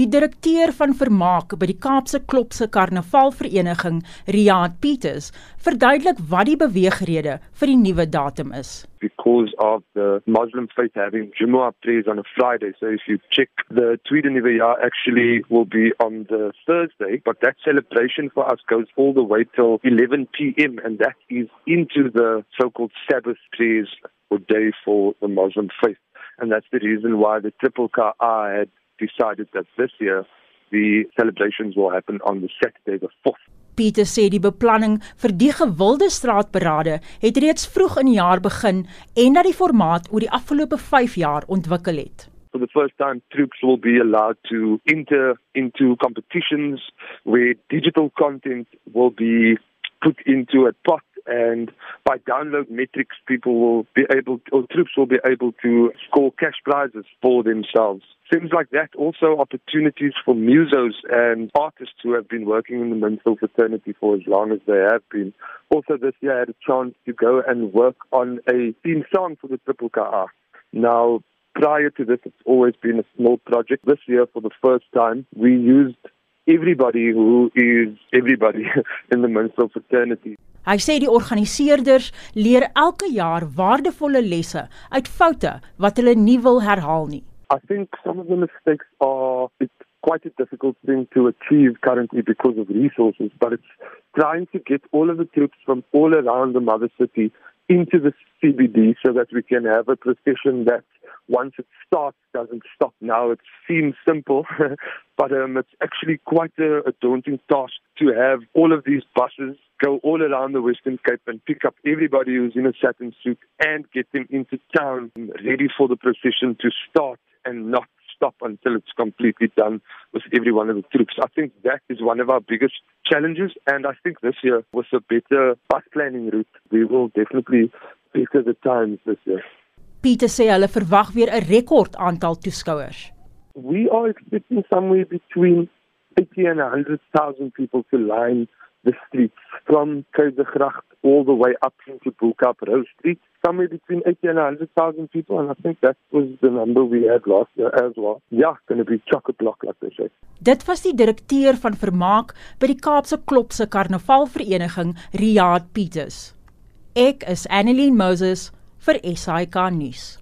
Die direkteur van vermaak by die Kaapse Klopse Karnavalvereniging, Riaad Peters, verduidelik wat die beweegrede vir die nuwe datum is. Because of the Muslim faith having Jumu'ah prayers on a Friday, so if you check the Tweede Nuwe Jaar actually will be on the Thursday, but that celebration for us goes all the way till 11 p.m. and that is into the so-called Sabbath prayers or day for the Muslim faith. And that's the reason why the Triple Car had decided that this year the celebrations will happen on the Saturday the 4th. Pieter sê die beplanning vir die gewilde straatberade het reeds vroeg in die jaar begin en dat die formaat oor die afgelope 5 jaar ontwikkel het. For the first time, troops will be allowed to enter into competitions where digital content will be put into a pot and by download metrics people will be able to, or troops will be able to score cash prizes for themselves. Things like that also opportunities for musos and artists who have been working in the minstrel fraternity for as long as they have been. Also this year I had a chance to go and work on a theme song for the triple ka now prior to this it's always been a small project. This year for the first time we used everybody who is everybody in the minstrel fraternity. Hy sê die organiseerders leer elke jaar waardevolle lesse uit foute wat hulle nie wil herhaal nie. I think some of the mistakes are it's quite a difficult thing to achieve currently because of resources, but it's trying to get all of the troops from all around the mother city into the CBD so that we can have a procession that once it starts doesn't stop. Now it seems simple, but um, it's actually quite a, a daunting task to have all of these buses go all around the Western Cape and pick up everybody who's in a satin suit and get them into town ready for the procession to start and not stop until it's completely done with every one of the troops. I think that is one of our biggest challenges, and I think this year, with a better bus planning route, we will definitely better the times this year. Pieter sê hulle verwag weer 'n rekord aantal toeskouers. We are expecting somewhere between 80 and 100,000 people to line the streets from Kaisergracht all the way up into Bulkap Rose Street. Somewhere between 80 and 100,000 people, and I think that was the number we had last year as well. Yeah, going to be chock a block, like they say. Dit was die direkteur van vermaak by die Kaapse Klopse Karnavalvereniging, Riaad Peters. Ek is Annelien Moses vir SAK nuus.